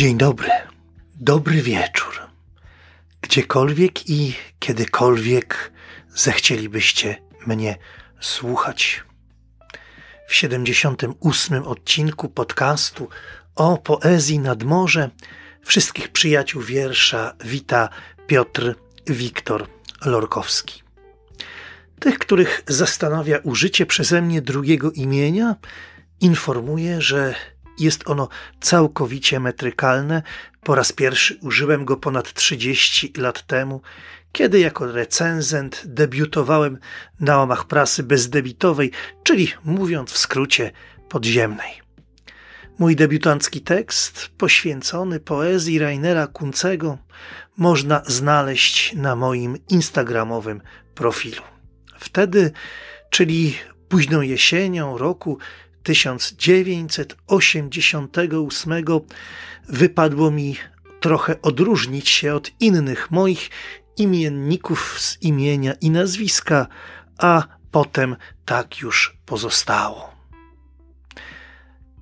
Dzień dobry, dobry wieczór. Gdziekolwiek i kiedykolwiek zechcielibyście mnie słuchać. W 78 odcinku podcastu o poezji nad morze wszystkich przyjaciół wiersza wita Piotr Wiktor Lorkowski. Tych, których zastanawia użycie przeze mnie drugiego imienia, informuję, że jest ono całkowicie metrykalne. Po raz pierwszy użyłem go ponad 30 lat temu, kiedy jako recenzent debiutowałem na łamach prasy bezdebitowej, czyli mówiąc w skrócie podziemnej. Mój debiutancki tekst, poświęcony poezji Rainera Kuncego, można znaleźć na moim instagramowym profilu. Wtedy, czyli późną jesienią roku 1988 wypadło mi trochę odróżnić się od innych moich imienników z imienia i nazwiska, a potem tak już pozostało.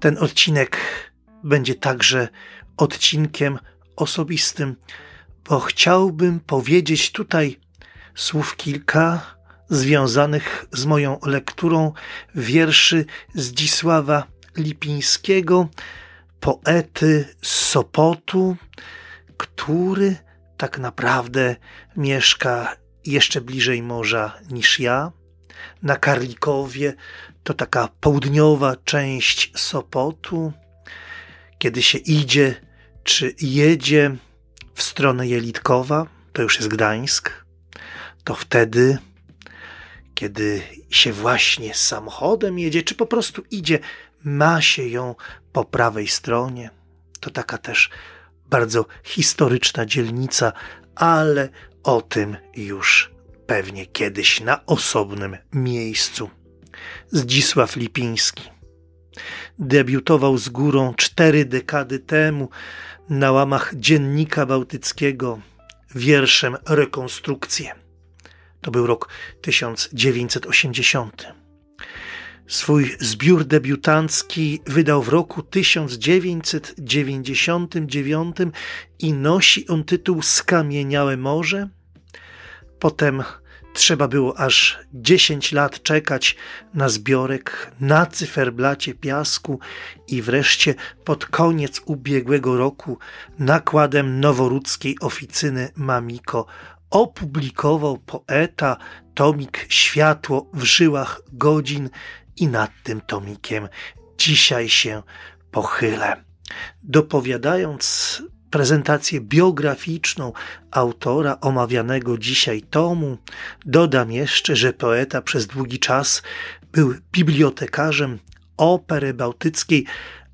Ten odcinek będzie także odcinkiem osobistym, bo chciałbym powiedzieć tutaj słów kilka związanych z moją lekturą wierszy Zdzisława Lipińskiego, poety z Sopotu, który tak naprawdę mieszka jeszcze bliżej morza niż ja. Na Karlikowie to taka południowa część Sopotu. Kiedy się idzie czy jedzie w stronę Jelitkowa, to już jest Gdańsk, to wtedy kiedy się właśnie samochodem jedzie, czy po prostu idzie, ma się ją po prawej stronie. To taka też bardzo historyczna dzielnica, ale o tym już pewnie kiedyś na osobnym miejscu. Zdzisław Lipiński debiutował z górą cztery dekady temu na łamach Dziennika Bałtyckiego wierszem Rekonstrukcje. To był rok 1980. Swój zbiór debiutancki wydał w roku 1999 i nosi on tytuł Skamieniałe Morze. Potem trzeba było aż 10 lat czekać na zbiorek na cyferblacie piasku i wreszcie pod koniec ubiegłego roku nakładem noworudzkiej oficyny Mamiko opublikował poeta tomik Światło w żyłach godzin i nad tym tomikiem dzisiaj się pochylę. Dopowiadając prezentację biograficzną autora omawianego dzisiaj tomu, dodam jeszcze, że poeta przez długi czas był bibliotekarzem opery bałtyckiej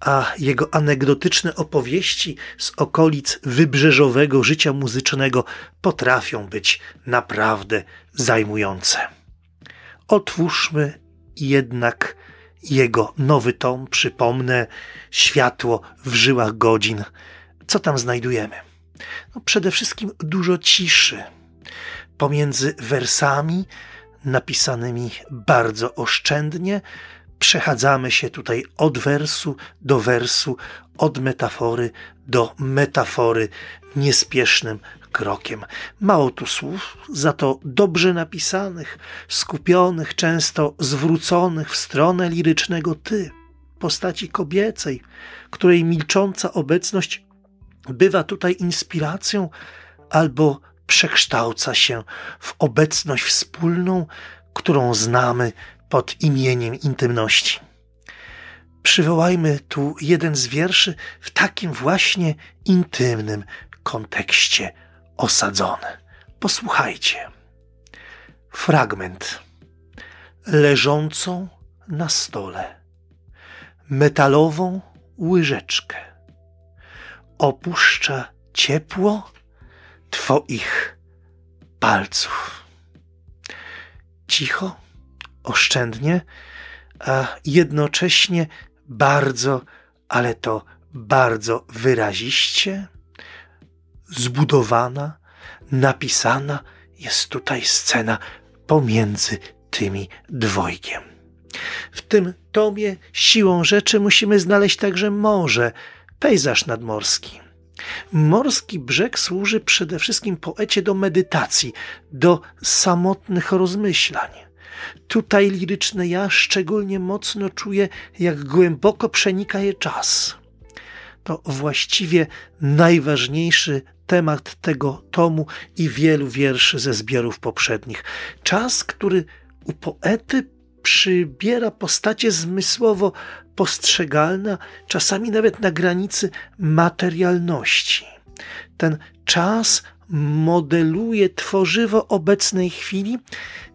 a jego anegdotyczne opowieści z okolic wybrzeżowego życia muzycznego potrafią być naprawdę zajmujące. Otwórzmy jednak jego nowy tom, przypomnę, Światło w żyłach godzin. Co tam znajdujemy? No przede wszystkim dużo ciszy. Pomiędzy wersami napisanymi bardzo oszczędnie, przechadzamy się tutaj od wersu do wersu, od metafory do metafory niespiesznym krokiem. Mało tu słów, za to dobrze napisanych, skupionych, często zwróconych w stronę lirycznego ty, postaci kobiecej, której milcząca obecność bywa tutaj inspiracją albo przekształca się w obecność wspólną, którą znamy pod imieniem intymności. Przywołajmy tu jeden z wierszy w takim właśnie intymnym kontekście osadzony. Posłuchajcie. Fragment. Leżącą na stole metalową łyżeczkę opuszcza ciepło Twoich palców. Cicho oszczędnie, a jednocześnie bardzo, ale to bardzo wyraziście zbudowana, napisana jest tutaj scena pomiędzy tymi dwojgiem. W tym tomie siłą rzeczy musimy znaleźć także morze, pejzaż nadmorski. Morski brzeg służy przede wszystkim poecie do medytacji, do samotnych rozmyślań. Tutaj liryczne ja szczególnie mocno czuję, jak głęboko przenika je czas. To właściwie najważniejszy temat tego tomu i wielu wierszy ze zbiorów poprzednich. Czas, który u poety przybiera postacie zmysłowo postrzegalne, czasami nawet na granicy materialności. Ten czas modeluje tworzywo obecnej chwili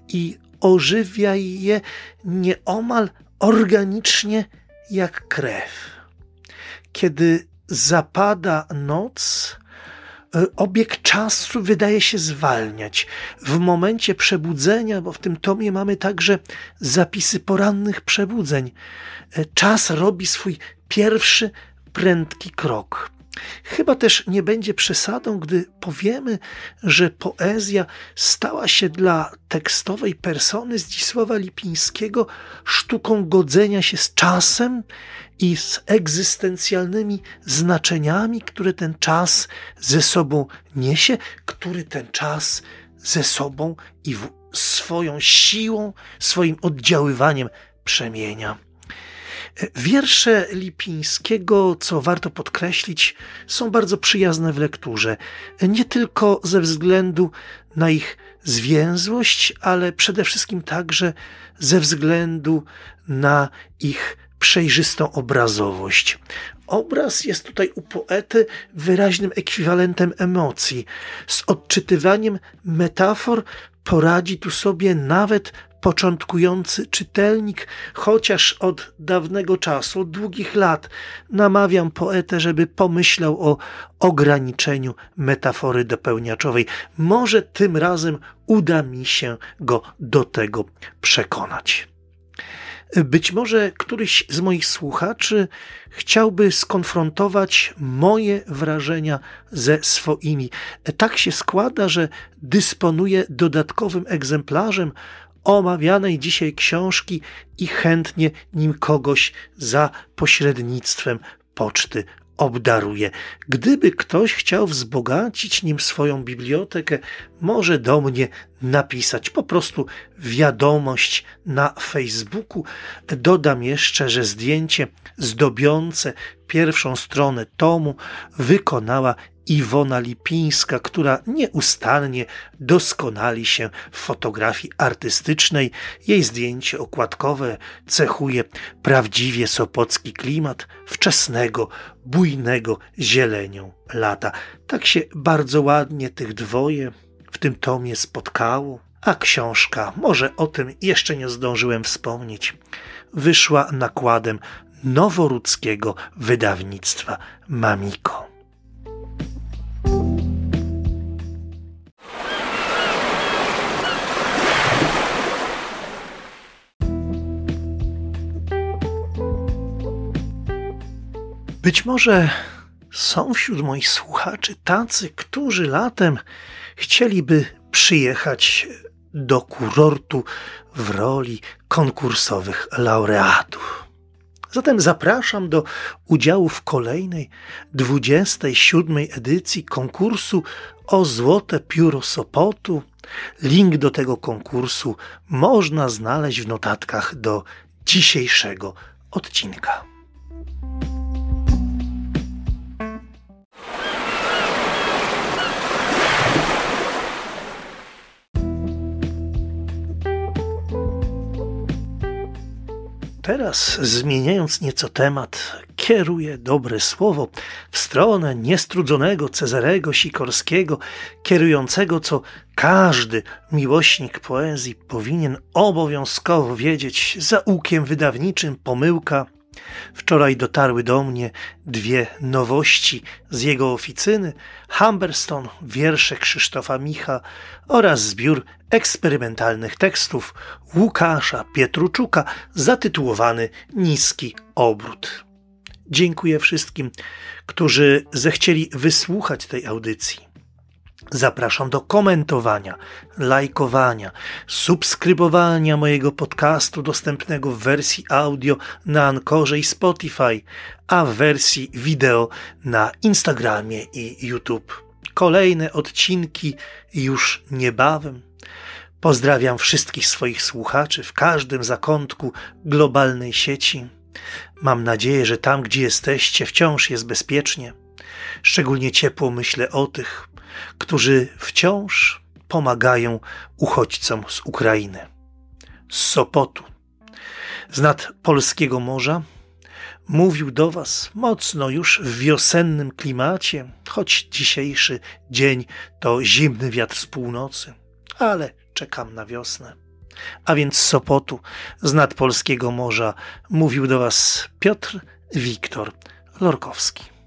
i ożywia je nieomal organicznie jak krew. Kiedy zapada noc, E, obieg czasu wydaje się zwalniać. W momencie przebudzenia, bo w tym tomie mamy także zapisy porannych przebudzeń, e, czas robi swój pierwszy prędki krok. Chyba też nie będzie przesadą, gdy powiemy, że poezja stała się dla tekstowej persony Zdzisława Lipińskiego sztuką godzenia się z czasem i z egzystencjalnymi znaczeniami, które ten czas ze sobą niesie, który ten czas ze sobą i swoją siłą, swoim oddziaływaniem przemienia. Wiersze Lipińskiego, co warto podkreślić, są bardzo przyjazne w lekturze. Nie tylko ze względu na ich zwięzłość, ale przede wszystkim także ze względu na ich przejrzystą obrazowość. Obraz jest tutaj u poety wyraźnym ekwiwalentem emocji. Z odczytywaniem metafor poradzi tu sobie nawet początkujący czytelnik, chociaż od dawnego czasu, od długich lat, namawiam poetę, żeby pomyślał o ograniczeniu metafory dopełniaczowej. Może tym razem uda mi się go do tego przekonać. Być może któryś z moich słuchaczy chciałby skonfrontować moje wrażenia ze swoimi. Tak się składa, że dysponuję dodatkowym egzemplarzem omawianej dzisiaj książki i chętnie nim kogoś za pośrednictwem poczty obdaruje. Gdyby ktoś chciał wzbogacić nim swoją bibliotekę, może do mnie napisać po prostu wiadomość na Facebooku. Dodam jeszcze, że zdjęcie zdobiące pierwszą stronę tomu wykonała Iwona Lipińska, która nieustannie doskonali się w fotografii artystycznej. Jej zdjęcie okładkowe cechuje prawdziwie sopocki klimat wczesnego, bujnego zielenią lata. Tak się bardzo ładnie tych dwoje w tym tomie spotkało. A książka, może o tym jeszcze nie zdążyłem wspomnieć, wyszła nakładem noworudzkiego wydawnictwa Mamiko. Być może są wśród moich słuchaczy tacy, którzy latem chcieliby przyjechać do kurortu w roli konkursowych laureatów. Zatem zapraszam do udziału w kolejnej 27. edycji konkursu o Złote Pióro Sopotu. Link do tego konkursu można znaleźć w notatkach do dzisiejszego odcinka. Teraz, zmieniając nieco temat, kieruję dobre słowo w stronę niestrudzonego Cezarego Sikorskiego, kierującego, co każdy miłośnik poezji powinien obowiązkowo wiedzieć za łukiem wydawniczym pomyłka – Wczoraj dotarły do mnie dwie nowości z jego oficyny: Humberston, wiersze Krzysztofa Micha oraz zbiór eksperymentalnych tekstów Łukasza Pietruczuka zatytułowany Niski Obrót. Dziękuję wszystkim, którzy zechcieli wysłuchać tej audycji. Zapraszam do komentowania, lajkowania, subskrybowania mojego podcastu dostępnego w wersji audio na Ankorze i Spotify, a w wersji wideo na Instagramie i YouTube. Kolejne odcinki już niebawem. Pozdrawiam wszystkich swoich słuchaczy w każdym zakątku globalnej sieci. Mam nadzieję, że tam, gdzie jesteście, wciąż jest bezpiecznie. Szczególnie ciepło myślę o tych, którzy wciąż pomagają uchodźcom z Ukrainy. Z Sopotu, z nad polskiego morza, mówił do Was mocno już w wiosennym klimacie, choć dzisiejszy dzień to zimny wiatr z północy, ale czekam na wiosnę. A więc z Sopotu, z nad polskiego morza, mówił do Was Piotr Wiktor Lorkowski.